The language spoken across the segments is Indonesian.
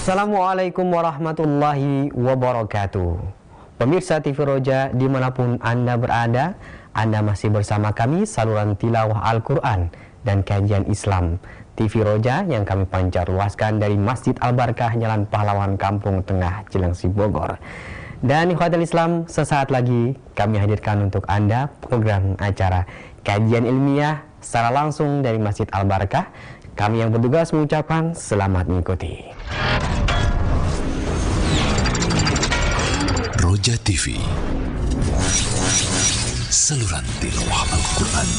Assalamualaikum warahmatullahi wabarakatuh Pemirsa TV Roja di mana pun Anda berada Anda masih bersama kami saluran tilawah Al-Quran dan kajian Islam TV Roja yang kami pancar luaskan dari Masjid Al-Barkah Jalan Pahlawan Kampung Tengah Cilengsi Bogor dan ikhwatul Islam sesaat lagi kami hadirkan untuk Anda program acara kajian ilmiah secara langsung dari Masjid Al-Barakah. Kami yang bertugas mengucapkan selamat mengikuti. Roja TV Saluran tilawah Al-Quran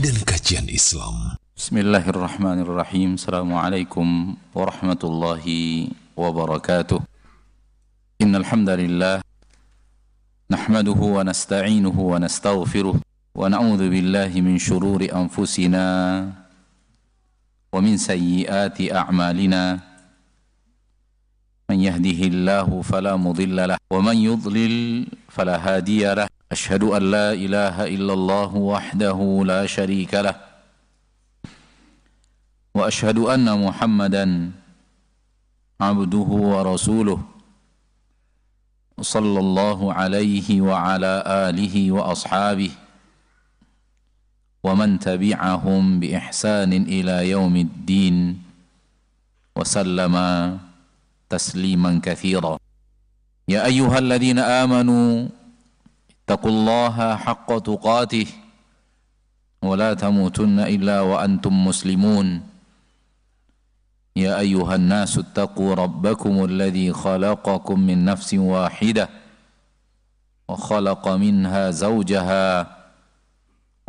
dan kajian Islam Bismillahirrahmanirrahim Assalamualaikum warahmatullahi wabarakatuh إن الحمد لله نحمده ونستعينه ونستغفره ونعوذ بالله من شرور أنفسنا ومن سيئات أعمالنا من يهده الله فلا مضل له ومن يضلل فلا هادي له أشهد أن لا إله إلا الله وحده لا شريك له وأشهد أن محمدا عبده ورسوله صلى الله عليه وعلى آله وأصحابه ومن تبعهم بإحسان إلى يوم الدين وسلم تسليما كثيرا. يا أيها الذين آمنوا اتقوا الله حق تقاته ولا تموتن إلا وأنتم مسلمون. يا أيها الناس اتقوا ربكم الذي خلقكم من نفس واحدة وخلق منها زوجها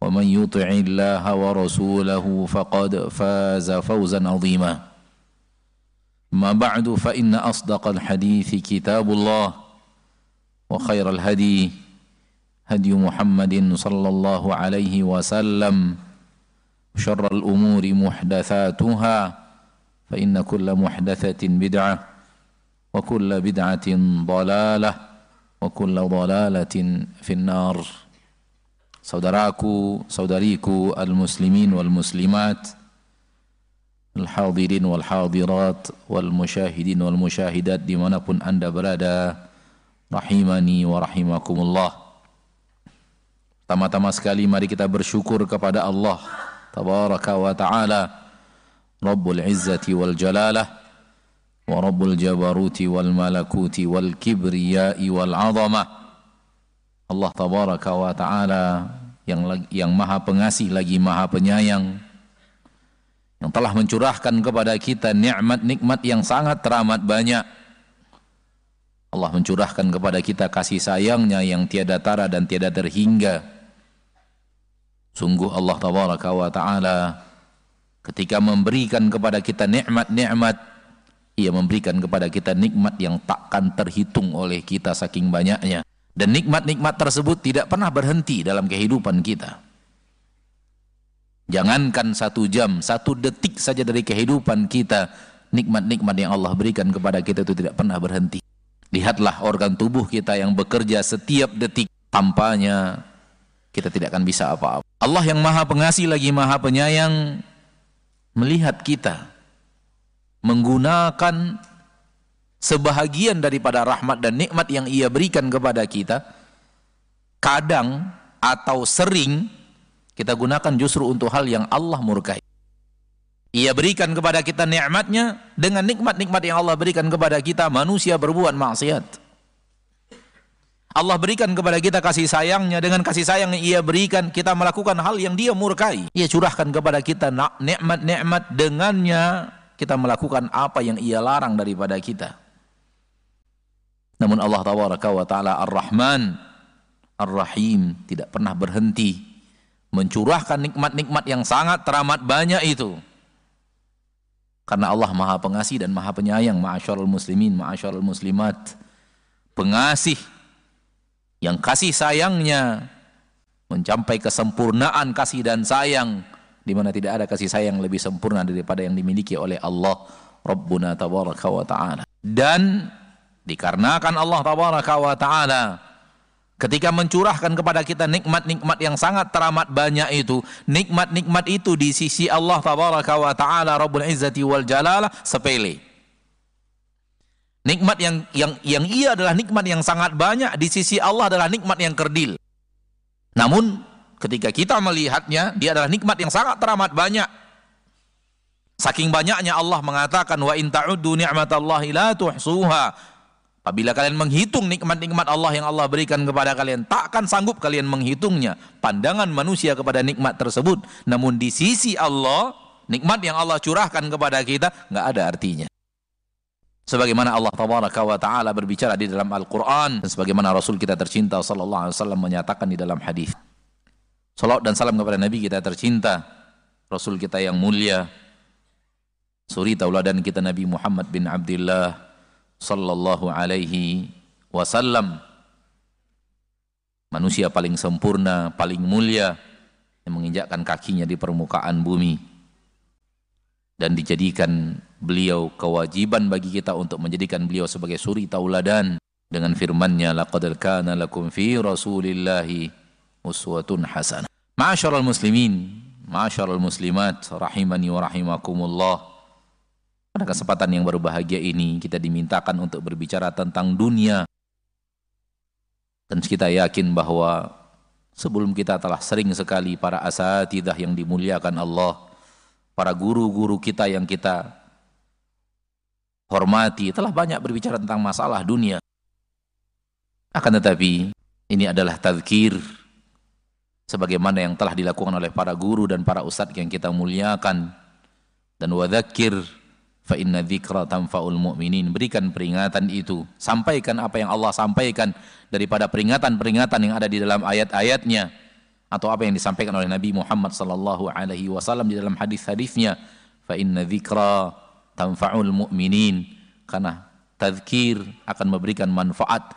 ومن يطع الله ورسوله فقد فاز فوزا عظيما. ما بعد فإن أصدق الحديث كتاب الله وخير الهدي هدي محمد صلى الله عليه وسلم شر الأمور محدثاتها فإن كل محدثة بدعة وكل بدعة ضلالة وكل ضلالة في النار. Saudaraku, saudariku al-muslimin wal muslimat al-hadirin wal hadirat wal musyahidin wal musyahidat di mana pun anda berada rahimani wa rahimakumullah. Pertama-tama sekali mari kita bersyukur kepada Allah tabaraka wa ta'ala Rabbul Izzati wal Jalalah wa Rabbul Jabaruti wal Malakuti wal Kibriyai wal Azamah Allah tabaraka wa ta'ala yang yang maha pengasih lagi maha penyayang yang telah mencurahkan kepada kita nikmat-nikmat yang sangat teramat banyak. Allah mencurahkan kepada kita kasih sayangnya yang tiada tara dan tiada terhingga. Sungguh Allah tabaraka wa taala ketika memberikan kepada kita nikmat-nikmat ia memberikan kepada kita nikmat yang takkan terhitung oleh kita saking banyaknya dan nikmat-nikmat tersebut tidak pernah berhenti dalam kehidupan kita. Jangankan satu jam satu detik saja dari kehidupan kita nikmat-nikmat yang Allah berikan kepada kita itu tidak pernah berhenti. Lihatlah organ tubuh kita yang bekerja setiap detik. Tampaknya kita tidak akan bisa apa-apa. Allah yang maha pengasih lagi maha penyayang melihat kita menggunakan sebahagian daripada rahmat dan nikmat yang ia berikan kepada kita kadang atau sering kita gunakan justru untuk hal yang Allah murkai. Ia berikan kepada kita nikmatnya dengan nikmat-nikmat yang Allah berikan kepada kita manusia berbuat maksiat. Allah berikan kepada kita kasih sayangnya dengan kasih sayang yang ia berikan kita melakukan hal yang dia murkai ia curahkan kepada kita nikmat-nikmat dengannya kita melakukan apa yang ia larang daripada kita namun Allah wa taala Ar-Rahman Ar-Rahim tidak pernah berhenti mencurahkan nikmat-nikmat yang sangat teramat banyak itu. Karena Allah Maha Pengasih dan Maha Penyayang ma'asyarul muslimin ma'asyarul muslimat. Pengasih yang kasih sayangnya mencapai kesempurnaan kasih dan sayang di mana tidak ada kasih sayang lebih sempurna daripada yang dimiliki oleh Allah Rabbuna tabaraka wa taala. Dan dikarenakan Allah tabaraka wa taala ketika mencurahkan kepada kita nikmat-nikmat yang sangat teramat banyak itu nikmat-nikmat itu di sisi Allah tabaraka wa taala Rabbul Izzati wal Jalalah sepele Nikmat yang yang yang ia adalah nikmat yang sangat banyak di sisi Allah adalah nikmat yang kerdil. Namun ketika kita melihatnya dia adalah nikmat yang sangat teramat banyak. Saking banyaknya Allah mengatakan wa in ta'uddu ni'matallahi la tuhsuha. Apabila kalian menghitung nikmat-nikmat Allah yang Allah berikan kepada kalian, takkan sanggup kalian menghitungnya. Pandangan manusia kepada nikmat tersebut, namun di sisi Allah, nikmat yang Allah curahkan kepada kita nggak ada artinya sebagaimana Allah tabaraka wa taala berbicara di dalam Al-Qur'an dan sebagaimana Rasul kita tercinta sallallahu alaihi wasallam menyatakan di dalam hadis. Salawat dan salam kepada Nabi kita tercinta, Rasul kita yang mulia, suri tauladan kita Nabi Muhammad bin Abdullah sallallahu alaihi wasallam. Manusia paling sempurna, paling mulia yang menginjakkan kakinya di permukaan bumi dan dijadikan beliau kewajiban bagi kita untuk menjadikan beliau sebagai suri tauladan dengan firman-Nya laqad kana lakum fi rasulillahi uswatun hasanah. Ma'asyiral muslimin, ma'asyiral muslimat rahimani wa rahimakumullah. Pada kesempatan yang berbahagia ini kita dimintakan untuk berbicara tentang dunia. Dan kita yakin bahwa sebelum kita telah sering sekali para asatidah yang dimuliakan Allah para guru-guru kita yang kita hormati telah banyak berbicara tentang masalah dunia. Akan tetapi ini adalah tazkir sebagaimana yang telah dilakukan oleh para guru dan para ustadz yang kita muliakan dan wadzakir fa inna dzikra tanfaul mu'minin. Berikan peringatan itu. Sampaikan apa yang Allah sampaikan daripada peringatan-peringatan yang ada di dalam ayat-ayatnya atau apa yang disampaikan oleh Nabi Muhammad sallallahu alaihi wasallam di dalam hadis-hadisnya. Fa inna dzikra tanfa'ul mu'minin. Karena tazkir akan memberikan manfaat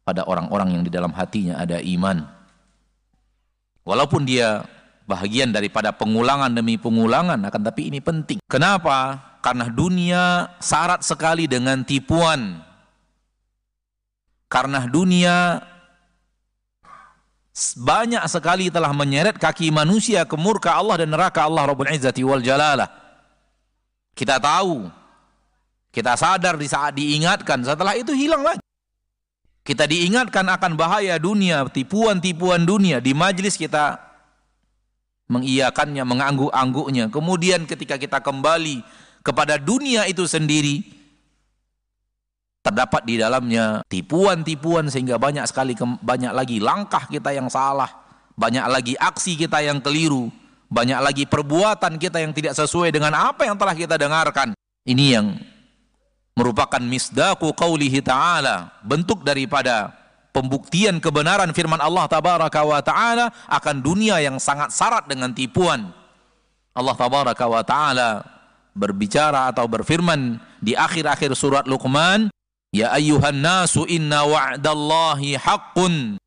pada orang-orang yang di dalam hatinya ada iman. Walaupun dia bahagian daripada pengulangan demi pengulangan akan tapi ini penting. Kenapa karena dunia syarat sekali dengan tipuan karena dunia banyak sekali telah menyeret kaki manusia ke murka Allah dan neraka Allah Rabbul Izzati wal Jalalah. Kita tahu, kita sadar di saat diingatkan, setelah itu hilang lagi. Kita diingatkan akan bahaya dunia, tipuan-tipuan dunia di majlis kita mengiyakannya, mengangguk-angguknya. Kemudian ketika kita kembali kepada dunia itu sendiri, terdapat di dalamnya tipuan-tipuan sehingga banyak sekali banyak lagi langkah kita yang salah, banyak lagi aksi kita yang keliru, banyak lagi perbuatan kita yang tidak sesuai dengan apa yang telah kita dengarkan. Ini yang merupakan misdaku qaulihi ta'ala, bentuk daripada pembuktian kebenaran firman Allah tabaraka wa ta'ala akan dunia yang sangat syarat dengan tipuan. Allah tabaraka wa ta'ala berbicara atau berfirman di akhir-akhir surat Luqman Ya ayuhan nasu inna wa'dallahi haqqun.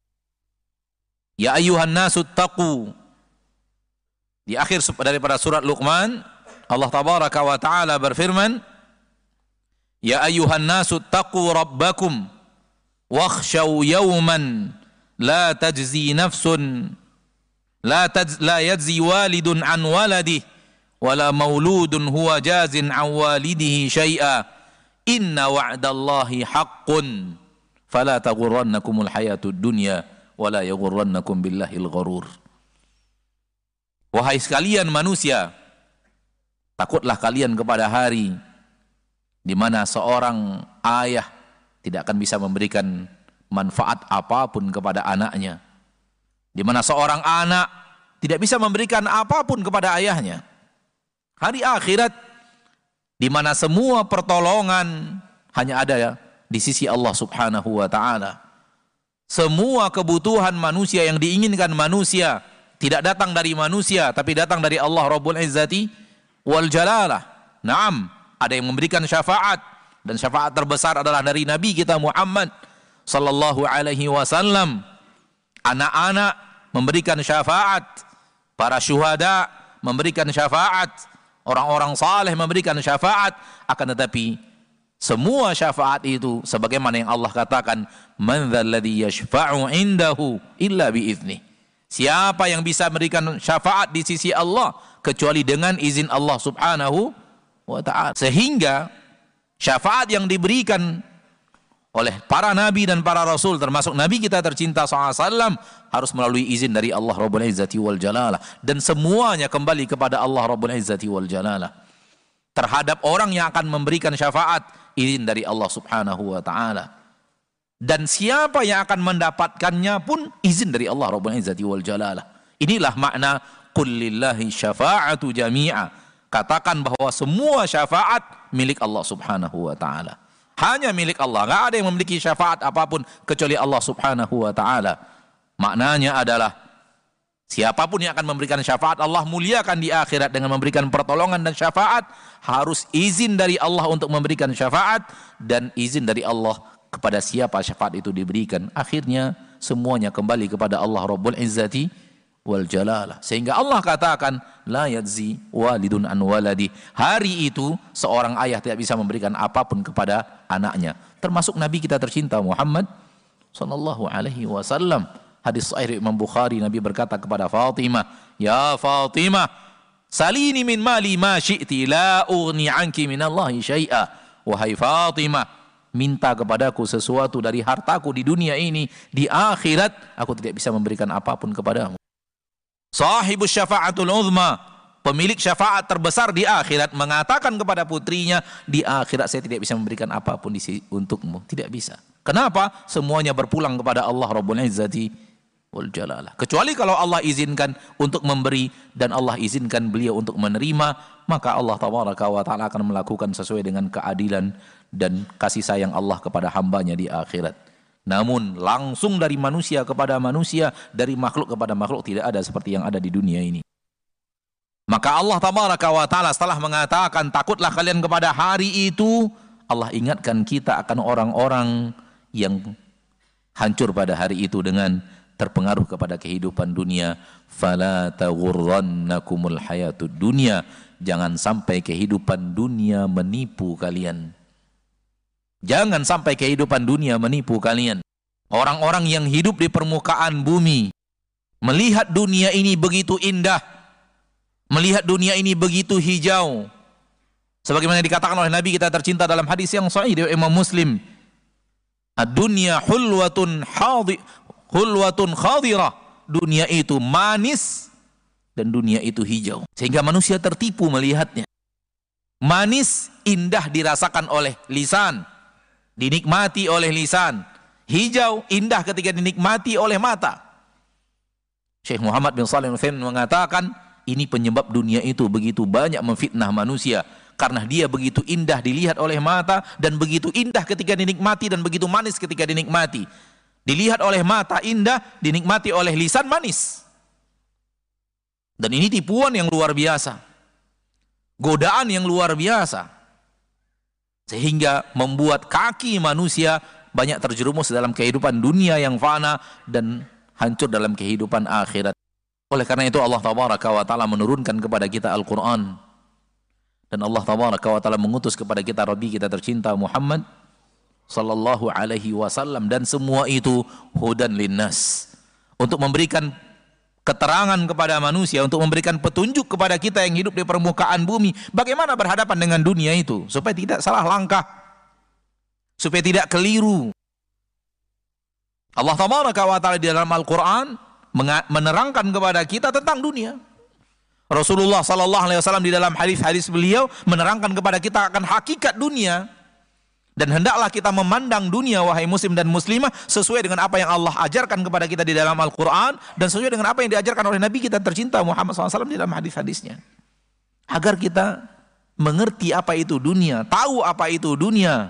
Ya ayuhan nasu taqu. Di akhir daripada surat Luqman, Allah tabaraka wa taala berfirman, Ya ayuhan nasu taqu rabbakum wakhshaw yawman la tajzi nafsun la taj la yajzi walidun an waladih wala mauludun huwa jazin an walidihi syai'a Inna wa'dallahi haqqun fala taghurrannakumul hayatud dunya wala yaghurrannakum billahil gharur. Wahai sekalian manusia, takutlah kalian kepada hari di mana seorang ayah tidak akan bisa memberikan manfaat apa pun kepada anaknya. Di mana seorang anak tidak bisa memberikan apa pun kepada ayahnya. Hari akhirat di mana semua pertolongan hanya ada ya di sisi Allah Subhanahu wa taala. Semua kebutuhan manusia yang diinginkan manusia tidak datang dari manusia tapi datang dari Allah Rabbul Izzati wal Jalalah. Naam, ada yang memberikan syafaat dan syafaat terbesar adalah dari Nabi kita Muhammad sallallahu alaihi wasallam. Anak-anak memberikan syafaat, para syuhada memberikan syafaat, orang-orang saleh memberikan syafaat, akan tetapi semua syafaat itu sebagaimana yang Allah katakan, "Man dzalladzi yashfa'u indahu illa biizni." Siapa yang bisa memberikan syafaat di sisi Allah kecuali dengan izin Allah Subhanahu wa taala. Sehingga syafaat yang diberikan oleh para nabi dan para rasul termasuk nabi kita tercinta SAW harus melalui izin dari Allah Rabbul Izzati wal Jalalah. Dan semuanya kembali kepada Allah Rabbul Izzati wal Jalalah. Terhadap orang yang akan memberikan syafaat izin dari Allah Subhanahu wa taala. Dan siapa yang akan mendapatkannya pun izin dari Allah Rabbul Izzati wal Jalalah. Inilah makna qul lillahi syafa'atu jami'a. Katakan bahwa semua syafaat milik Allah Subhanahu wa taala hanya milik Allah. Nggak ada yang memiliki syafaat apa pun kecuali Allah Subhanahu wa taala. Maknanya adalah siapa pun yang akan memberikan syafaat Allah muliakan di akhirat dengan memberikan pertolongan dan syafaat harus izin dari Allah untuk memberikan syafaat dan izin dari Allah kepada siapa syafaat itu diberikan. Akhirnya semuanya kembali kepada Allah Rabbul Izzati wal jalalah. Sehingga Allah katakan la yadzi walidun an waladi. Hari itu seorang ayah tidak bisa memberikan apa pun kepada anaknya. Termasuk Nabi kita tercinta Muhammad sallallahu alaihi wasallam. Hadis sahih Imam Bukhari Nabi berkata kepada Fatimah, "Ya Fatimah, salini min mali ma syi'ti la ughni anki min Allah syai'a." Wahai Fatimah, minta kepadaku sesuatu dari hartaku di dunia ini, di akhirat aku tidak bisa memberikan apa pun kepadamu. Sahibus syafa'atul uzma, pemilik syafaat terbesar di akhirat mengatakan kepada putrinya, di akhirat saya tidak bisa memberikan apa pun di untukmu, tidak bisa. Kenapa? Semuanya berpulang kepada Allah Rabbul Izzati wal Jalalah. Kecuali kalau Allah izinkan untuk memberi dan Allah izinkan beliau untuk menerima, maka Allah tabaraka wa taala akan melakukan sesuai dengan keadilan dan kasih sayang Allah kepada hambanya di akhirat. Namun langsung dari manusia kepada manusia, dari makhluk kepada makhluk tidak ada seperti yang ada di dunia ini. Maka Allah tabaraka wa taala setelah mengatakan takutlah kalian kepada hari itu, Allah ingatkan kita akan orang-orang yang hancur pada hari itu dengan terpengaruh kepada kehidupan dunia. Fala hayatud dunya. Jangan sampai kehidupan dunia menipu kalian. Jangan sampai kehidupan dunia menipu kalian. Orang-orang yang hidup di permukaan bumi melihat dunia ini begitu indah, melihat dunia ini begitu hijau. Sebagaimana dikatakan oleh Nabi kita tercinta dalam hadis yang sahih dari Imam Muslim. Dunia hulwatun hadi hulwatun khadirah. Dunia itu manis dan dunia itu hijau. Sehingga manusia tertipu melihatnya. Manis indah dirasakan oleh lisan dinikmati oleh lisan. Hijau indah ketika dinikmati oleh mata. Syekh Muhammad bin Salim Utsaimin mengatakan ini penyebab dunia itu begitu banyak memfitnah manusia karena dia begitu indah dilihat oleh mata dan begitu indah ketika dinikmati dan begitu manis ketika dinikmati. Dilihat oleh mata indah, dinikmati oleh lisan manis. Dan ini tipuan yang luar biasa. Godaan yang luar biasa sehingga membuat kaki manusia banyak terjerumus dalam kehidupan dunia yang fana dan hancur dalam kehidupan akhirat. Oleh karena itu Allah tabaraka wa taala menurunkan kepada kita Al-Qur'an. Dan Allah tabaraka wa taala mengutus kepada kita Rabi kita tercinta Muhammad sallallahu alaihi wasallam dan semua itu hudan linnas untuk memberikan keterangan kepada manusia untuk memberikan petunjuk kepada kita yang hidup di permukaan bumi. Bagaimana berhadapan dengan dunia itu? Supaya tidak salah langkah. Supaya tidak keliru. Allah tabaraka wa taala di dalam Al-Qur'an menerangkan kepada kita tentang dunia. Rasulullah sallallahu alaihi wasallam di dalam hadis-hadis beliau menerangkan kepada kita akan hakikat dunia dan hendaklah kita memandang dunia wahai muslim dan muslimah sesuai dengan apa yang Allah ajarkan kepada kita di dalam Al-Quran dan sesuai dengan apa yang diajarkan oleh Nabi kita tercinta Muhammad SAW di dalam hadis-hadisnya. Agar kita mengerti apa itu dunia, tahu apa itu dunia.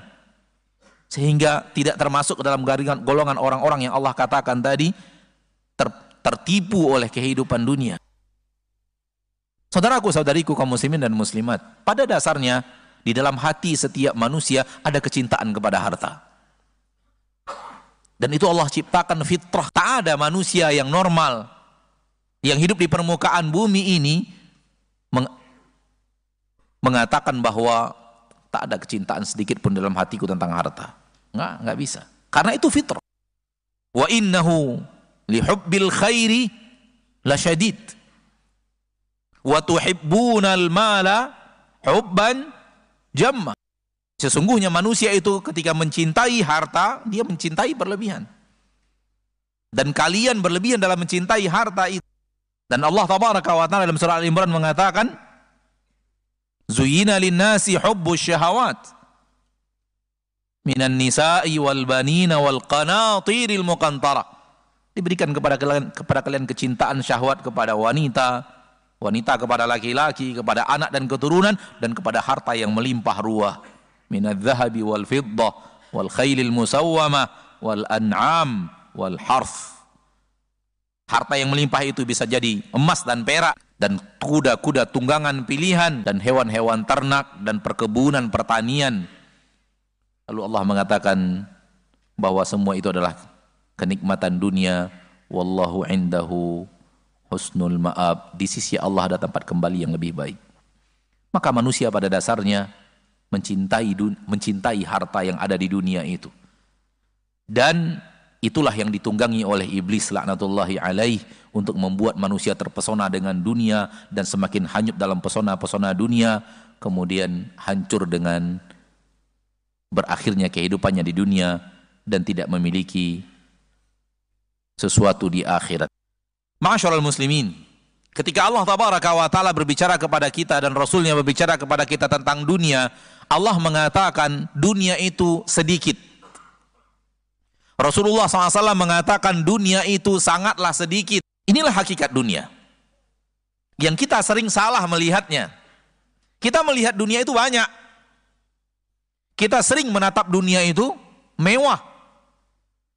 Sehingga tidak termasuk dalam golongan orang-orang yang Allah katakan tadi ter, tertipu oleh kehidupan dunia. Saudaraku, saudariku kaum muslimin dan muslimat, pada dasarnya di dalam hati setiap manusia ada kecintaan kepada harta. Dan itu Allah ciptakan fitrah. Tak ada manusia yang normal yang hidup di permukaan bumi ini meng mengatakan bahwa tak ada kecintaan sedikit pun dalam hatiku tentang harta. Enggak, enggak bisa. Karena itu fitrah. Wa innahu li hubbil khairi lasyadid. Wa tuhibbunal mala hubban jamma. Sesungguhnya manusia itu ketika mencintai harta, dia mencintai berlebihan. Dan kalian berlebihan dalam mencintai harta itu. Dan Allah tabaraka wa ta'ala dalam surah Al-Imran mengatakan, Zuyina linnasi hubbu syahawat minan nisa'i wal banina wal qanatiril muqantara. Diberikan kepada kalian kepada kalian kecintaan syahwat kepada wanita, wanita kepada laki-laki, kepada anak dan keturunan dan kepada harta yang melimpah ruah. Minadh dhahabi wal fiddah wal khailil musawwamah wal an'am wal harf. Harta yang melimpah itu bisa jadi emas dan perak dan kuda-kuda tunggangan pilihan dan hewan-hewan ternak dan perkebunan pertanian. Lalu Allah mengatakan bahwa semua itu adalah kenikmatan dunia. Wallahu indahu husnul ma'ab di sisi Allah ada tempat kembali yang lebih baik maka manusia pada dasarnya mencintai mencintai harta yang ada di dunia itu. Dan itulah yang ditunggangi oleh iblis laknatullahi alaih untuk membuat manusia terpesona dengan dunia dan semakin hanyut dalam pesona-pesona dunia kemudian hancur dengan berakhirnya kehidupannya di dunia dan tidak memiliki sesuatu di akhirat. Ma'asyiral muslimin, ketika Allah tabaraka wa taala berbicara kepada kita dan rasulnya berbicara kepada kita tentang dunia, Allah mengatakan dunia itu sedikit. Rasulullah SAW mengatakan dunia itu sangatlah sedikit. Inilah hakikat dunia. Yang kita sering salah melihatnya. Kita melihat dunia itu banyak. Kita sering menatap dunia itu mewah.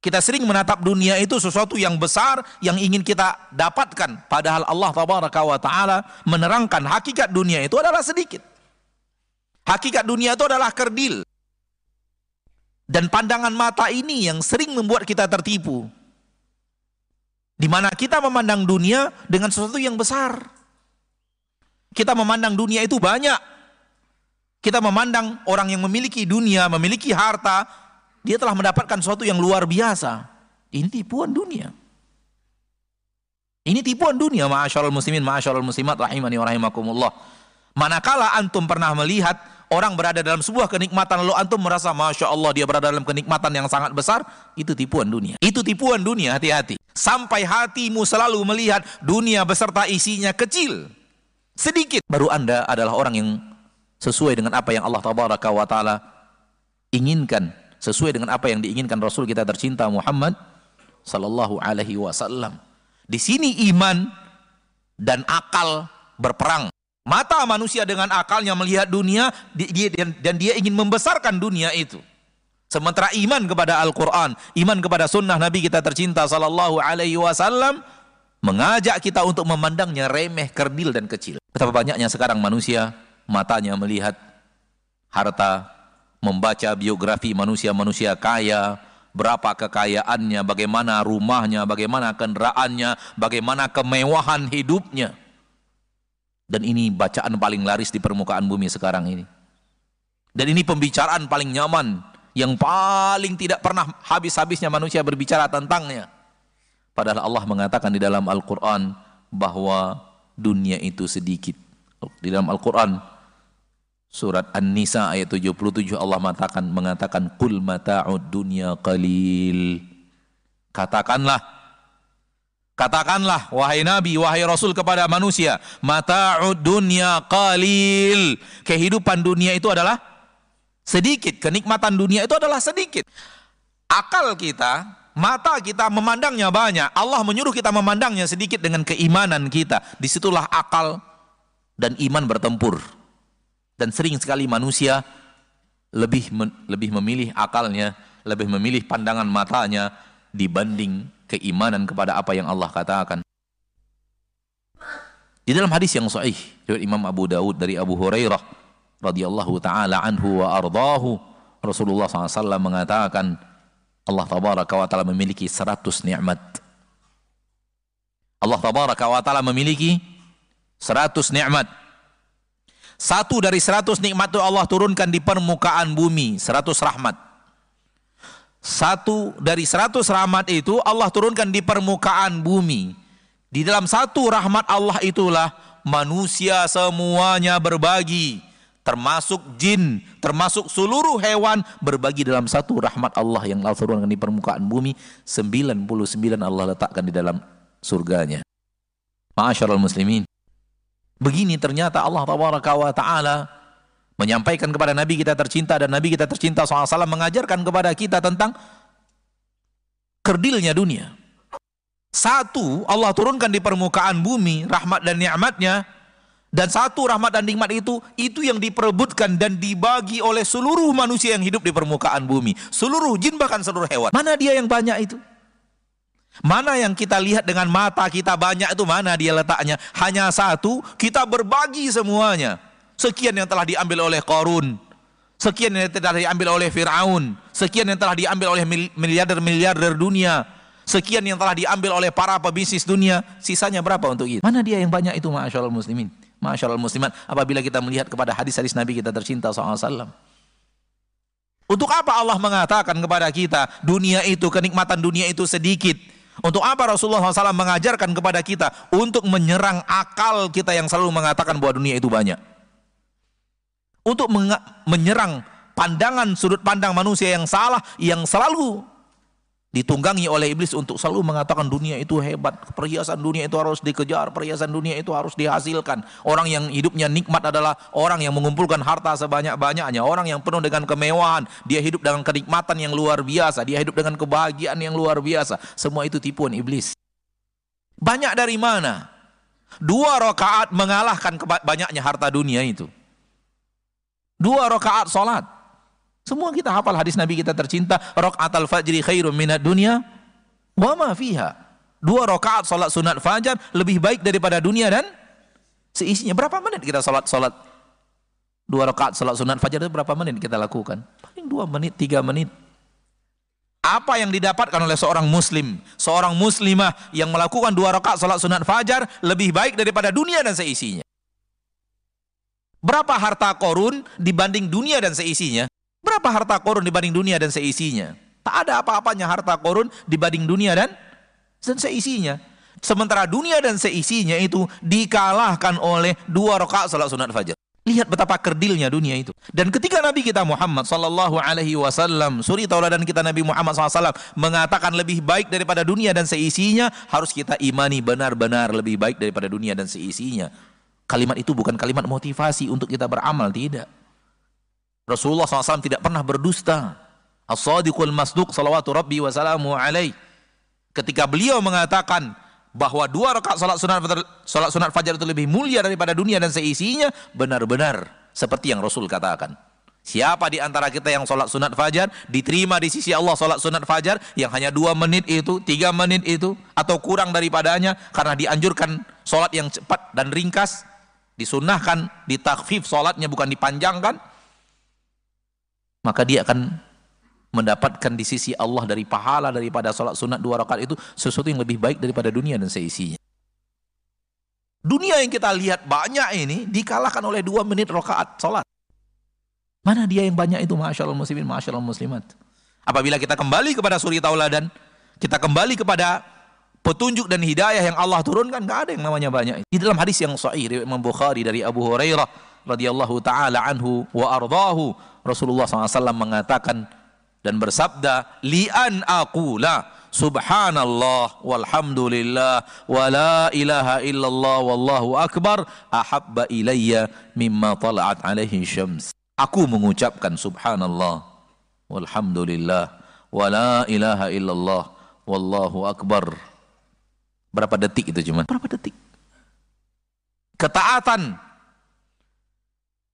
Kita sering menatap dunia itu sesuatu yang besar yang ingin kita dapatkan. Padahal Allah Taala menerangkan hakikat dunia itu adalah sedikit. Hakikat dunia itu adalah kerdil. Dan pandangan mata ini yang sering membuat kita tertipu. Di mana kita memandang dunia dengan sesuatu yang besar. Kita memandang dunia itu banyak. Kita memandang orang yang memiliki dunia, memiliki harta, dia telah mendapatkan sesuatu yang luar biasa. Ini tipuan dunia. Ini tipuan dunia, ma'asyarul muslimin, ma'asyarul muslimat, rahimani wa rahimakumullah. Manakala antum pernah melihat orang berada dalam sebuah kenikmatan lalu antum merasa Masya Allah dia berada dalam kenikmatan yang sangat besar, itu tipuan dunia. Itu tipuan dunia, hati-hati. Sampai hatimu selalu melihat dunia beserta isinya kecil, sedikit. Baru anda adalah orang yang sesuai dengan apa yang Allah Tabaraka wa Ta'ala inginkan. Sesuai dengan apa yang diinginkan Rasul kita tercinta Muhammad Sallallahu Alaihi Wasallam. Di sini iman dan akal berperang. Mata manusia dengan akalnya melihat dunia dan dia ingin membesarkan dunia itu. Sementara iman kepada Al-Quran, iman kepada sunnah Nabi kita tercinta Sallallahu Alaihi Wasallam mengajak kita untuk memandangnya remeh, kerdil dan kecil. Betapa banyaknya sekarang manusia matanya melihat harta, membaca biografi manusia-manusia kaya, berapa kekayaannya, bagaimana rumahnya, bagaimana kendaraannya, bagaimana kemewahan hidupnya. Dan ini bacaan paling laris di permukaan bumi sekarang ini. Dan ini pembicaraan paling nyaman yang paling tidak pernah habis-habisnya manusia berbicara tentangnya. Padahal Allah mengatakan di dalam Al-Quran bahwa dunia itu sedikit. Di dalam Al-Quran surat An-Nisa ayat 77 Allah mengatakan mengatakan qul mata'ud dunya qalil. Katakanlah Katakanlah wahai Nabi, wahai Rasul kepada manusia, mata'ud dunya qalil. Kehidupan dunia itu adalah sedikit, kenikmatan dunia itu adalah sedikit. Akal kita, mata kita memandangnya banyak. Allah menyuruh kita memandangnya sedikit dengan keimanan kita. Di situlah akal dan iman bertempur. Dan sering sekali manusia lebih lebih memilih akalnya, lebih memilih pandangan matanya dibanding keimanan kepada apa yang Allah katakan. Di dalam hadis yang sahih dari Imam Abu Dawud dari Abu Hurairah radhiyallahu taala anhu wa ardahu Rasulullah SAW mengatakan Allah tabaraka wa taala memiliki 100 nikmat. Allah tabaraka wa taala memiliki 100 nikmat. Satu dari 100 nikmat itu Allah turunkan di permukaan bumi, 100 rahmat. Satu dari 100 rahmat itu Allah turunkan di permukaan bumi. Di dalam satu rahmat Allah itulah manusia semuanya berbagi termasuk jin, termasuk seluruh hewan berbagi dalam satu rahmat Allah yang Allah turunkan di permukaan bumi 99 Allah letakkan di dalam surganya Ma'asyiral muslimin begini ternyata Allah ta'ala menyampaikan kepada Nabi kita tercinta dan Nabi kita tercinta SAW mengajarkan kepada kita tentang kerdilnya dunia satu Allah turunkan di permukaan bumi rahmat dan nikmatnya dan satu rahmat dan nikmat itu, itu yang diperebutkan dan dibagi oleh seluruh manusia yang hidup di permukaan bumi. Seluruh jin bahkan seluruh hewan. Mana dia yang banyak itu? Mana yang kita lihat dengan mata kita banyak itu mana dia letaknya? Hanya satu, kita berbagi semuanya. Sekian yang telah diambil oleh Korun. Sekian yang telah diambil oleh Fir'aun. Sekian yang telah diambil oleh miliarder-miliarder dunia. Sekian yang telah diambil oleh para pebisnis dunia. Sisanya berapa untuk kita? Mana dia yang banyak itu, Masya Allah muslimin? Masyaallah muslimat, apabila kita melihat kepada hadis-hadis Nabi kita tercinta SAW. Untuk apa Allah mengatakan kepada kita, dunia itu, kenikmatan dunia itu sedikit. Untuk apa Rasulullah SAW mengajarkan kepada kita untuk menyerang akal kita yang selalu mengatakan bahwa dunia itu banyak. Untuk menyerang pandangan sudut pandang manusia yang salah, yang selalu ditunggangi oleh iblis untuk selalu mengatakan dunia itu hebat, perhiasan dunia itu harus dikejar, perhiasan dunia itu harus dihasilkan. Orang yang hidupnya nikmat adalah orang yang mengumpulkan harta sebanyak-banyaknya, orang yang penuh dengan kemewahan, dia hidup dengan kenikmatan yang luar biasa, dia hidup dengan kebahagiaan yang luar biasa. Semua itu tipuan iblis. Banyak dari mana? Dua rakaat mengalahkan banyaknya harta dunia itu. Dua rakaat salat semua kita hafal hadis Nabi kita tercinta, rakaat al-fajri khairum minad dunya wa ma fiha. Dua rakaat salat sunat fajar lebih baik daripada dunia dan seisinya. Berapa menit kita salat salat dua rakaat salat sunat fajar itu berapa menit kita lakukan? Paling dua menit, tiga menit. Apa yang didapatkan oleh seorang muslim, seorang muslimah yang melakukan dua rakaat salat sunat fajar lebih baik daripada dunia dan seisinya. Berapa harta korun dibanding dunia dan seisinya? Berapa harta korun dibanding dunia dan seisinya? Tak ada apa-apanya harta korun dibanding dunia dan dan seisinya. Sementara dunia dan seisinya itu dikalahkan oleh dua rakaat salat sunat fajar. Lihat betapa kerdilnya dunia itu. Dan ketika Nabi kita Muhammad sallallahu alaihi wasallam, suri tauladan kita Nabi Muhammad SAW mengatakan lebih baik daripada dunia dan seisinya, harus kita imani benar-benar lebih baik daripada dunia dan seisinya. Kalimat itu bukan kalimat motivasi untuk kita beramal, tidak. Rasulullah SAW tidak pernah berdusta. As-sadiqul masduq salawatu rabbi wa salamu alaih. Ketika beliau mengatakan bahwa dua rakaat salat sunat salat sunat fajar itu lebih mulia daripada dunia dan seisinya, benar-benar seperti yang Rasul katakan. Siapa di antara kita yang sholat sunat fajar diterima di sisi Allah sholat sunat fajar yang hanya dua menit itu, tiga menit itu atau kurang daripadanya karena dianjurkan sholat yang cepat dan ringkas, disunahkan, ditakfif sholatnya bukan dipanjangkan, maka dia akan mendapatkan di sisi Allah dari pahala daripada sholat sunat dua rakaat itu sesuatu yang lebih baik daripada dunia dan seisinya. Dunia yang kita lihat banyak ini dikalahkan oleh dua menit rakaat sholat. Mana dia yang banyak itu? Masya Allah muslimin, Masya Allah muslimat. Apabila kita kembali kepada suri tauladan, kita kembali kepada petunjuk dan hidayah yang Allah turunkan, gak ada yang namanya banyak. Di dalam hadis yang sahih Imam Bukhari dari Abu Hurairah radhiyallahu taala anhu wa ardahu Rasulullah SAW mengatakan dan bersabda li'an aqula subhanallah walhamdulillah wa la ilaha illallah wallahu akbar ahabba ilayya mimma tala'at alaihi syams. Aku mengucapkan subhanallah walhamdulillah wa la ilaha illallah wallahu akbar. Berapa detik itu cuman berapa detik? Ketaatan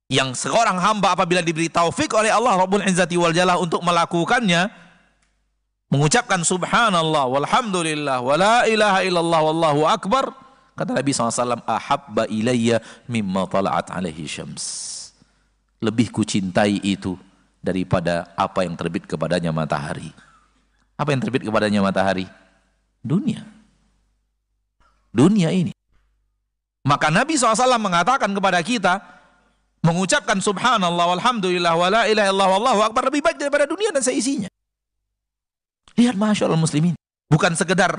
yang seorang hamba apabila diberi taufik oleh Allah Rabbul Izzati wal Jalal untuk melakukannya mengucapkan subhanallah walhamdulillah wala ilaha illallah wallahu akbar kata Nabi SAW ahabba ilayya mimma tala'at alaihi syams lebih kucintai itu daripada apa yang terbit kepadanya matahari Apa yang terbit kepadanya matahari? Dunia. Dunia ini. Maka Nabi SAW mengatakan kepada kita, mengucapkan subhanallah walhamdulillah wa la ilaha illallah wallahu akbar lebih baik daripada dunia dan seisinya. Lihat Masya Allah muslimin. Bukan sekedar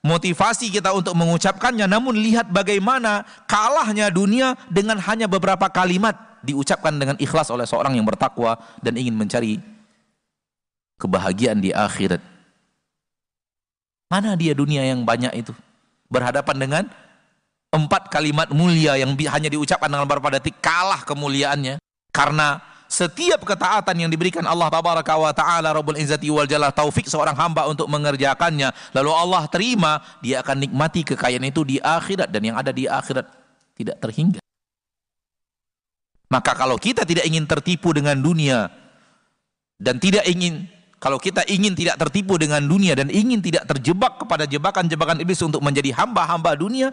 motivasi kita untuk mengucapkannya, namun lihat bagaimana kalahnya dunia dengan hanya beberapa kalimat diucapkan dengan ikhlas oleh seorang yang bertakwa dan ingin mencari kebahagiaan di akhirat. Mana dia dunia yang banyak itu? Berhadapan dengan empat kalimat mulia yang hanya diucapkan dengan beberapa detik kalah kemuliaannya. Karena setiap ketaatan yang diberikan Allah tabaraka wa taala Rabbul Izzati wal Jalal taufik seorang hamba untuk mengerjakannya lalu Allah terima dia akan nikmati kekayaan itu di akhirat. Dan yang ada di akhirat tidak terhingga. Maka kalau kita tidak ingin tertipu dengan dunia dan tidak ingin kalau kita ingin tidak tertipu dengan dunia dan ingin tidak terjebak kepada jebakan-jebakan iblis untuk menjadi hamba-hamba dunia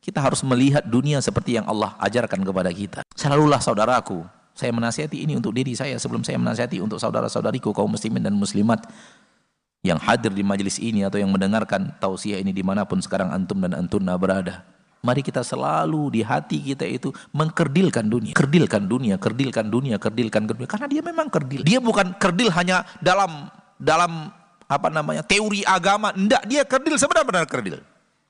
kita harus melihat dunia seperti yang Allah ajarkan kepada kita. Selalulah saudaraku, saya menasihati ini untuk diri saya sebelum saya menasihati untuk saudara-saudariku kaum muslimin dan muslimat yang hadir di majelis ini atau yang mendengarkan tausiah ini di mana pun sekarang antum dan antuna berada. Mari kita selalu di hati kita itu mengkerdilkan dunia. Kerdilkan dunia, kerdilkan dunia, kerdilkan dunia. Karena dia memang kerdil. Dia bukan kerdil hanya dalam dalam apa namanya teori agama. Enggak, dia kerdil sebenarnya benar kerdil.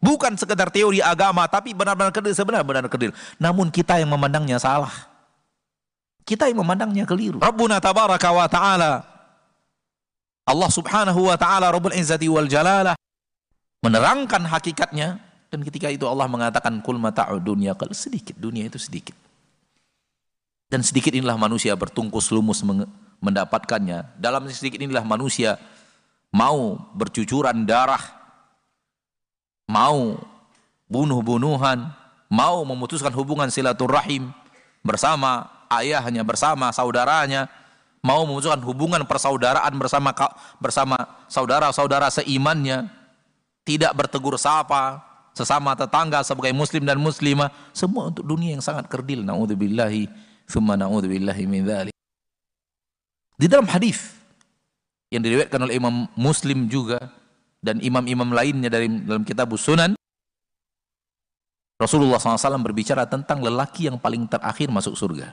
Bukan sekedar teori agama, tapi benar-benar kerdil, sebenar-benar kerdil. Namun kita yang memandangnya salah. Kita yang memandangnya keliru. Rabbuna tabaraka wa ta'ala. Allah subhanahu wa ta'ala Rabbul Izzati wal Jalalah. Menerangkan hakikatnya. Dan ketika itu Allah mengatakan, Kul mata'u dunia. Kalau sedikit, dunia itu sedikit. Dan sedikit inilah manusia bertungkus lumus mendapatkannya. Dalam sedikit inilah manusia mau bercucuran darah mau bunuh-bunuhan, mau memutuskan hubungan silaturahim bersama ayahnya, bersama saudaranya, mau memutuskan hubungan persaudaraan bersama bersama saudara-saudara seimannya, tidak bertegur sapa sesama tetangga sebagai muslim dan muslimah, semua untuk dunia yang sangat kerdil. Nauzubillahi thumma nauzubillahi min dzalik. Di dalam hadis yang diriwayatkan oleh Imam Muslim juga dan imam-imam lainnya dari dalam kitab Sunan Rasulullah SAW berbicara tentang lelaki yang paling terakhir masuk surga.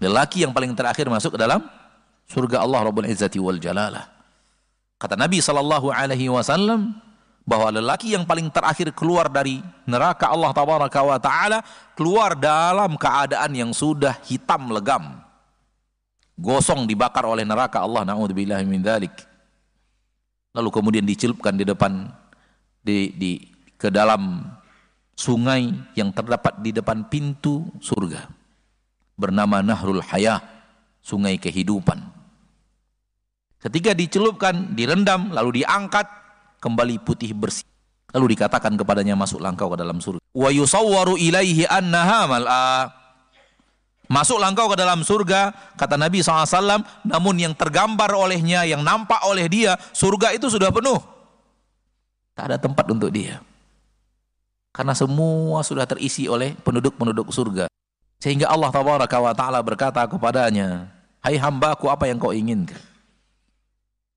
Lelaki yang paling terakhir masuk ke dalam surga Allah Rabbul Izzati wal Jalalah. Kata Nabi sallallahu alaihi wasallam bahwa lelaki yang paling terakhir keluar dari neraka Allah tabaraka wa taala keluar dalam keadaan yang sudah hitam legam. Gosong dibakar oleh neraka Allah dzalik lalu kemudian dicelupkan di depan di, di ke dalam sungai yang terdapat di depan pintu surga. Bernama Nahrul Hayah sungai kehidupan. Ketika dicelupkan direndam lalu diangkat kembali putih bersih. Lalu dikatakan kepadanya masuklah engkau ke dalam surga. Wa yusawwaru ilaihi annaha mal'a Masuklah engkau ke dalam surga, kata Nabi SAW, namun yang tergambar olehnya, yang nampak oleh dia, surga itu sudah penuh. Tak ada tempat untuk dia. Karena semua sudah terisi oleh penduduk-penduduk surga. Sehingga Allah Taala berkata kepadanya, Hai hambaku apa yang kau inginkan?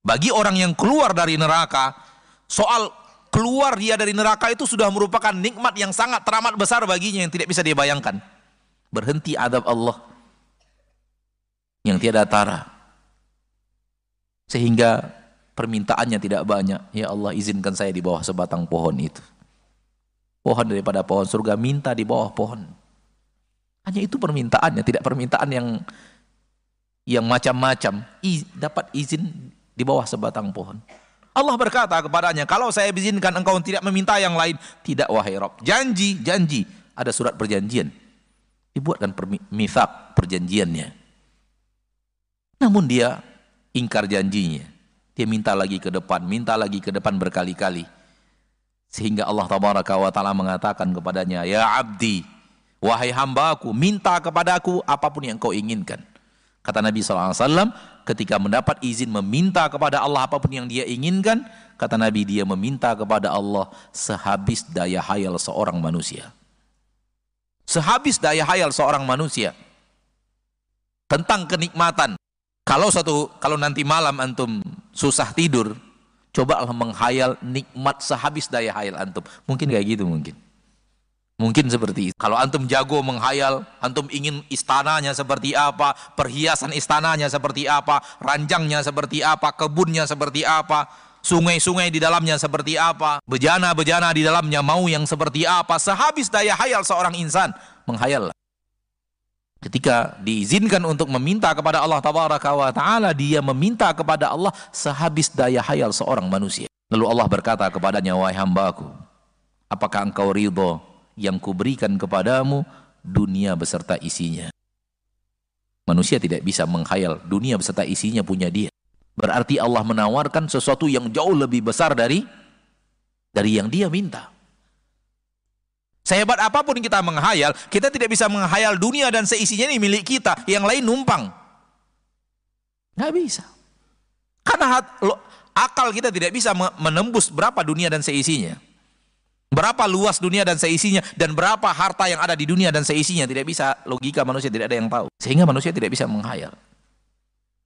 Bagi orang yang keluar dari neraka, soal keluar dia dari neraka itu sudah merupakan nikmat yang sangat teramat besar baginya yang tidak bisa dia bayangkan berhenti adab Allah. Yang tiada tara. Sehingga permintaannya tidak banyak. Ya Allah izinkan saya di bawah sebatang pohon itu. Pohon daripada pohon surga minta di bawah pohon. Hanya itu permintaannya tidak permintaan yang yang macam-macam. Dapat izin di bawah sebatang pohon. Allah berkata kepadanya kalau saya izinkan engkau tidak meminta yang lain. Tidak wahai Rob janji janji. Ada surat perjanjian dibuatkan mithak perjanjiannya. Namun dia ingkar janjinya. Dia minta lagi ke depan, minta lagi ke depan berkali-kali. Sehingga Allah tabaraka wa taala mengatakan kepadanya, "Ya abdi, wahai hambaku, minta kepadaku apa pun yang kau inginkan." Kata Nabi SAW, ketika mendapat izin meminta kepada Allah apa pun yang dia inginkan, kata Nabi dia meminta kepada Allah sehabis daya hayal seorang manusia sehabis daya hayal seorang manusia tentang kenikmatan. Kalau satu kalau nanti malam antum susah tidur, cobalah menghayal nikmat sehabis daya hayal antum. Mungkin kayak gitu mungkin. Mungkin seperti itu. Kalau antum jago menghayal, antum ingin istananya seperti apa, perhiasan istananya seperti apa, ranjangnya seperti apa, kebunnya seperti apa, sungai-sungai di dalamnya seperti apa, bejana-bejana di dalamnya mau yang seperti apa, sehabis daya hayal seorang insan, menghayal. Ketika diizinkan untuk meminta kepada Allah Tabaraka wa Ta'ala, dia meminta kepada Allah sehabis daya hayal seorang manusia. Lalu Allah berkata kepadanya, wahai hambaku, apakah engkau ridho yang kuberikan kepadamu dunia beserta isinya. Manusia tidak bisa menghayal dunia beserta isinya punya dia. Berarti Allah menawarkan sesuatu yang jauh lebih besar dari dari yang dia minta. Sehebat apa pun kita menghayal, kita tidak bisa menghayal dunia dan seisinya ini milik kita, yang lain numpang. Nggak bisa. Karena akal kita tidak bisa menembus berapa dunia dan seisinya. Berapa luas dunia dan seisinya dan berapa harta yang ada di dunia dan seisinya tidak bisa logika manusia tidak ada yang tahu. Sehingga manusia tidak bisa menghayal.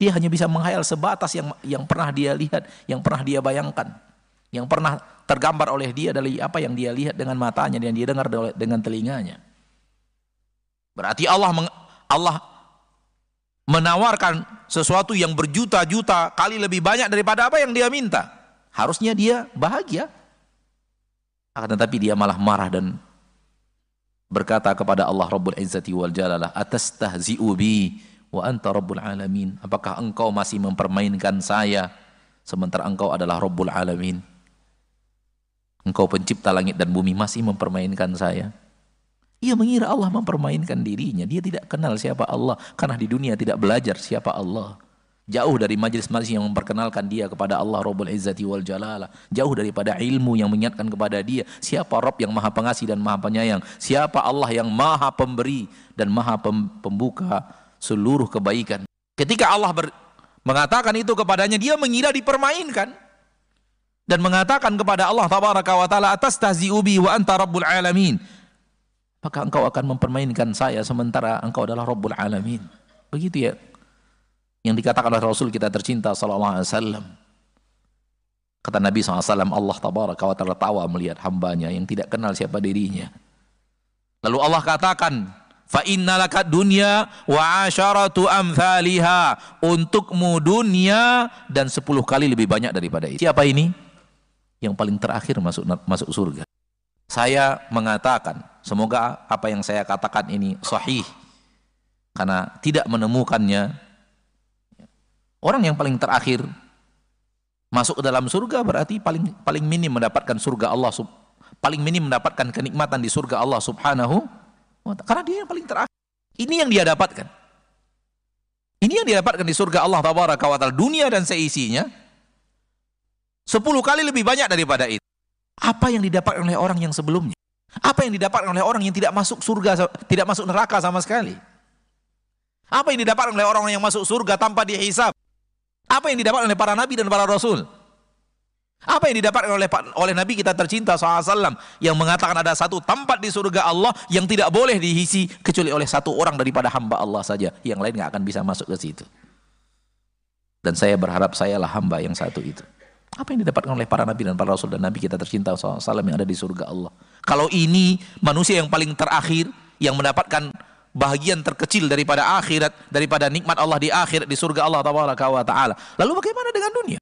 Dia hanya bisa menghayal sebatas yang yang pernah dia lihat, yang pernah dia bayangkan, yang pernah tergambar oleh dia dari apa yang dia lihat dengan matanya dan dia dengar dengan telinganya. Berarti Allah meng, Allah menawarkan sesuatu yang berjuta-juta kali lebih banyak daripada apa yang dia minta. Harusnya dia bahagia, akan tetapi dia malah marah dan berkata kepada Allah Rabbul Izzati wal Jalalah, "Atastahzi'u bi wa anta Rabbul Alamin?" Apakah engkau masih mempermainkan saya sementara engkau adalah Rabbul Alamin? Engkau pencipta langit dan bumi masih mempermainkan saya. Ia mengira Allah mempermainkan dirinya. Dia tidak kenal siapa Allah karena di dunia tidak belajar siapa Allah. Jauh dari majlis-majlis yang memperkenalkan dia kepada Allah Rabbul Izzati wal Jalala. Jauh daripada ilmu yang mengingatkan kepada dia. Siapa Rabb yang maha pengasih dan maha penyayang. Siapa Allah yang maha pemberi dan maha pembuka seluruh kebaikan. Ketika Allah ber, mengatakan itu kepadanya, dia mengira dipermainkan. Dan mengatakan kepada Allah Tabaraka wa Ta'ala, atas tahzi'ubi wa anta Rabbul Alamin. Maka engkau akan mempermainkan saya sementara engkau adalah Rabbul Alamin. Begitu ya yang dikatakan oleh Rasul kita tercinta sallallahu alaihi wasallam. Kata Nabi SAW, Allah tabaraka wa ta'ala tawa melihat hambanya yang tidak kenal siapa dirinya. Lalu Allah katakan, fa innalaka dunya wa asharatu amthaliha untukmu dunia dan sepuluh kali lebih banyak daripada itu. Siapa ini? Yang paling terakhir masuk masuk surga. Saya mengatakan, semoga apa yang saya katakan ini sahih karena tidak menemukannya Orang yang paling terakhir masuk ke dalam surga berarti paling paling minim mendapatkan surga Allah paling minim mendapatkan kenikmatan di surga Allah Subhanahu karena dia yang paling terakhir. Ini yang dia dapatkan. Ini yang dia dapatkan di surga Allah Tabaraka wa taala dunia dan seisinya sepuluh kali lebih banyak daripada itu. Apa yang didapatkan oleh orang yang sebelumnya? Apa yang didapatkan oleh orang yang tidak masuk surga, tidak masuk neraka sama sekali? Apa yang didapatkan oleh orang yang masuk surga tanpa dihisab? Apa yang didapat oleh para nabi dan para rasul? Apa yang didapatkan oleh oleh Nabi kita tercinta SAW yang mengatakan ada satu tempat di surga Allah yang tidak boleh diisi kecuali oleh satu orang daripada hamba Allah saja. Yang lain nggak akan bisa masuk ke situ. Dan saya berharap sayalah hamba yang satu itu. Apa yang didapatkan oleh para nabi dan para rasul dan nabi kita tercinta SAW yang ada di surga Allah. Kalau ini manusia yang paling terakhir yang mendapatkan bahagian terkecil daripada akhirat, daripada nikmat Allah di akhirat di surga Allah taala. Lalu bagaimana dengan dunia?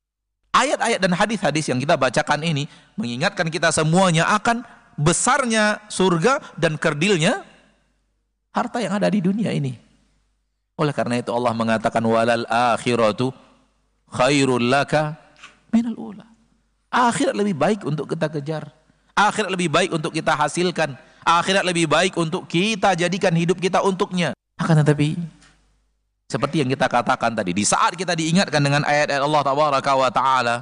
Ayat-ayat dan hadis-hadis yang kita bacakan ini mengingatkan kita semuanya akan besarnya surga dan kerdilnya harta yang ada di dunia ini. Oleh karena itu Allah mengatakan walal akhiratu khairul laka minal ula. Akhirat lebih baik untuk kita kejar. Akhirat lebih baik untuk kita hasilkan akhirat lebih baik untuk kita jadikan hidup kita untuknya. Akan tetapi seperti yang kita katakan tadi, di saat kita diingatkan dengan ayat-ayat Allah Tabaraka wa taala,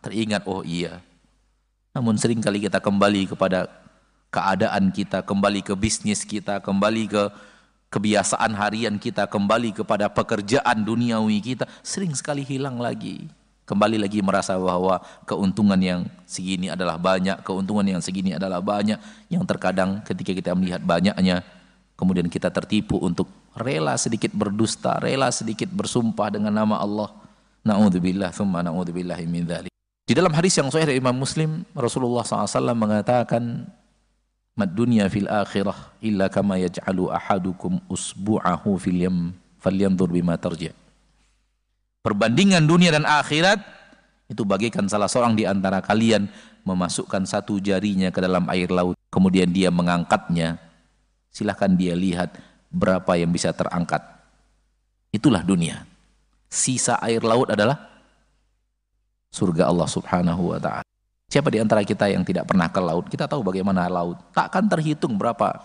teringat oh iya. Namun sering kali kita kembali kepada keadaan kita, kembali ke bisnis kita, kembali ke kebiasaan harian kita, kembali kepada pekerjaan duniawi kita, sering sekali hilang lagi kembali lagi merasa bahwa keuntungan yang segini adalah banyak, keuntungan yang segini adalah banyak, yang terkadang ketika kita melihat banyaknya, kemudian kita tertipu untuk rela sedikit berdusta, rela sedikit bersumpah dengan nama Allah, Na'udzubillah, thumma na'udzubillahi min dhalik. Di dalam hadis yang sahih dari Imam Muslim, Rasulullah SAW mengatakan, Mad dunya fil akhirah illa kama yaj'alu ahadukum usbu'ahu fil yam falyanzur bima tarji'. Perbandingan dunia dan akhirat itu bagaikan salah seorang di antara kalian memasukkan satu jarinya ke dalam air laut, kemudian dia mengangkatnya. Silahkan dia lihat berapa yang bisa terangkat. Itulah dunia. Sisa air laut adalah surga Allah Subhanahu wa taala. Siapa di antara kita yang tidak pernah ke laut? Kita tahu bagaimana laut. Takkan terhitung berapa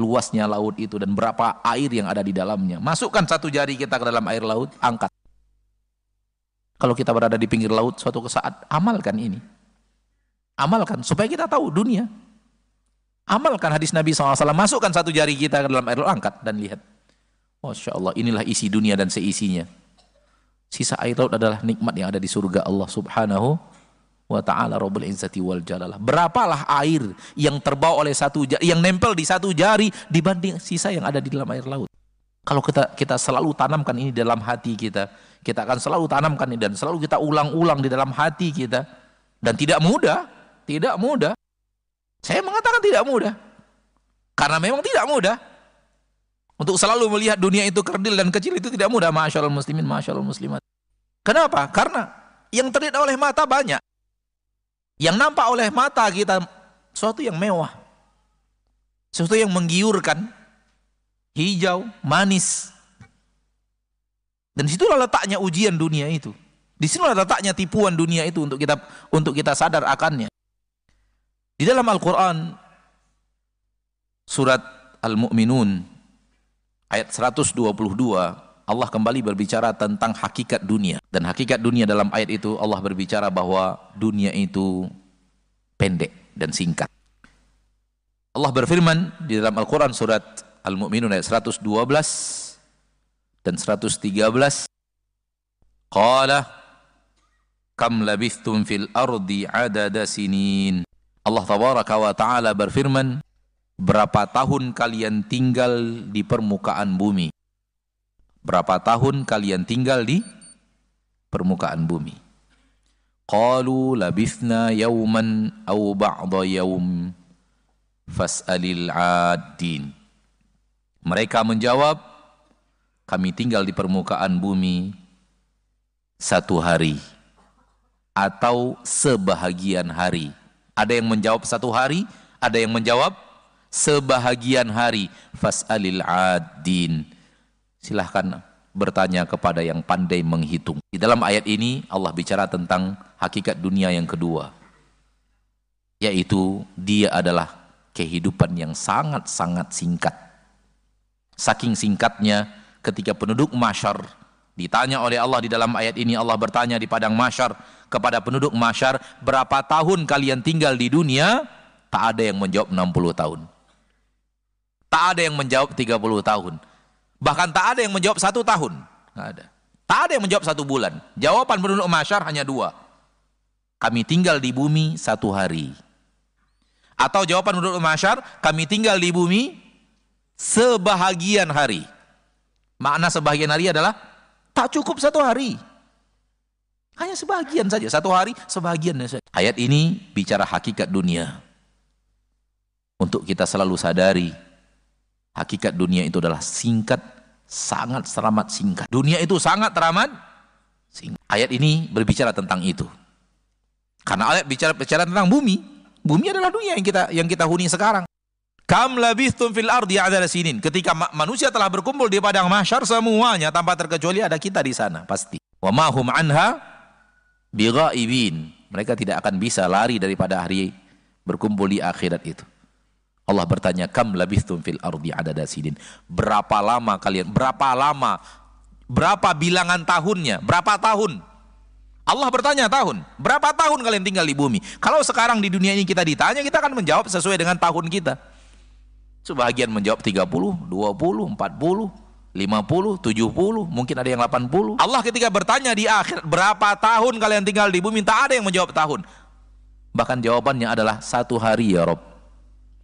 luasnya laut itu dan berapa air yang ada di dalamnya. Masukkan satu jari kita ke dalam air laut, angkat. Kalau kita berada di pinggir laut suatu saat, amalkan ini. Amalkan supaya kita tahu dunia. Amalkan hadis Nabi SAW. Masukkan satu jari kita ke dalam air laut, angkat dan lihat. Masya Allah, inilah isi dunia dan seisinya. Sisa air laut adalah nikmat yang ada di surga Allah Subhanahu wa ta'ala Rabbul Izzati wal Jalalah. Berapalah air yang terbawa oleh satu jari, yang nempel di satu jari dibanding sisa yang ada di dalam air laut. Kalau kita kita selalu tanamkan ini dalam hati kita, kita akan selalu tanamkan ini dan selalu kita ulang-ulang di dalam hati kita dan tidak mudah, tidak mudah. Saya mengatakan tidak mudah. Karena memang tidak mudah. Untuk selalu melihat dunia itu kerdil dan kecil itu tidak mudah, masyaallah muslimin, masyaallah muslimat. Kenapa? Karena yang terlihat oleh mata banyak. Yang nampak oleh mata kita sesuatu yang mewah. Sesuatu yang menggiurkan, hijau, manis. Dan situlah letaknya ujian dunia itu. Di letaknya tipuan dunia itu untuk kita untuk kita sadar akannya. Di dalam Al-Qur'an surat Al-Mu'minun ayat 122 Allah kembali berbicara tentang hakikat dunia. Dan hakikat dunia dalam ayat itu Allah berbicara bahwa dunia itu pendek dan singkat. Allah berfirman di dalam Al-Qur'an surat Al-Mu'minun ayat 112 dan 113 Qala kam labithtum fil ardi adada sinin Allah tabaraka wa taala berfirman berapa tahun kalian tinggal di permukaan bumi Berapa tahun kalian tinggal di permukaan bumi? Qalu labithna yawman aw ba'da yawm fas'alil 'addin. Mereka menjawab, kami tinggal di permukaan bumi satu hari atau sebahagian hari. Ada yang menjawab satu hari, ada yang menjawab sebahagian hari. Fas'alil 'addin silahkan bertanya kepada yang pandai menghitung. Di dalam ayat ini Allah bicara tentang hakikat dunia yang kedua. Yaitu dia adalah kehidupan yang sangat-sangat singkat. Saking singkatnya ketika penduduk masyar ditanya oleh Allah di dalam ayat ini Allah bertanya di padang masyar kepada penduduk masyar berapa tahun kalian tinggal di dunia tak ada yang menjawab 60 tahun tak ada yang menjawab 30 tahun Bahkan tak ada yang menjawab satu tahun. Tak ada. Tak ada yang menjawab satu bulan. Jawaban penduduk masyar hanya dua. Kami tinggal di bumi satu hari. Atau jawaban penduduk masyar, kami tinggal di bumi sebahagian hari. Makna sebahagian hari adalah tak cukup satu hari. Hanya sebahagian saja. Satu hari sebahagian saja. Ayat ini bicara hakikat dunia. Untuk kita selalu sadari Hakikat dunia itu adalah singkat, sangat teramat singkat. Dunia itu sangat teramat singkat. Ayat ini berbicara tentang itu. Karena ayat bicara bicara tentang bumi. Bumi adalah dunia yang kita yang kita huni sekarang. Kam labithtum fil ardi adala sinin. Ketika manusia telah berkumpul di padang mahsyar semuanya tanpa terkecuali ada kita di sana pasti. Wa ma hum anha bighaibin. Mereka tidak akan bisa lari daripada hari berkumpul di akhirat itu. Allah bertanya, "Kam labithum fil ardi adada sidin?" Berapa lama kalian? Berapa lama? Berapa bilangan tahunnya? Berapa tahun? Allah bertanya tahun. Berapa tahun kalian tinggal di bumi? Kalau sekarang di dunia ini kita ditanya, kita akan menjawab sesuai dengan tahun kita. Sebagian menjawab 30, 20, 40, 50, 70, mungkin ada yang 80. Allah ketika bertanya di akhir, berapa tahun kalian tinggal di bumi? Tak ada yang menjawab tahun. Bahkan jawabannya adalah satu hari ya Rob.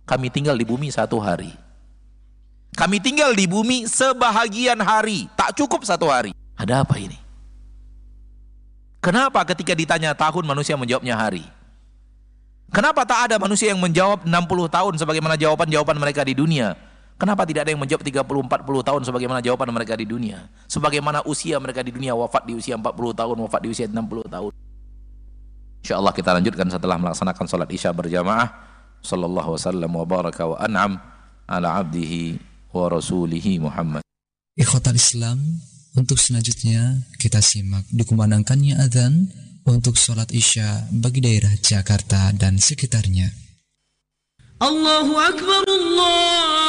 Kami tinggal di bumi satu hari. Kami tinggal di bumi sebahagian hari. Tak cukup satu hari. Ada apa ini? Kenapa ketika ditanya tahun manusia menjawabnya hari? Kenapa tak ada manusia yang menjawab 60 tahun sebagaimana jawaban-jawaban mereka di dunia? Kenapa tidak ada yang menjawab 30 40 tahun sebagaimana jawaban mereka di dunia? Sebagaimana usia mereka di dunia wafat di usia 40 tahun, wafat di usia 60 tahun. Insyaallah kita lanjutkan setelah melaksanakan salat Isya berjamaah. Sallallahu wasallam wa baraka wa an'am ala abdihi wa rasulihi Muhammad. Ikhwatal Islam, untuk selanjutnya kita simak dikumandangkannya adzan untuk sholat isya bagi daerah Jakarta dan sekitarnya. Allahu Akbar Allah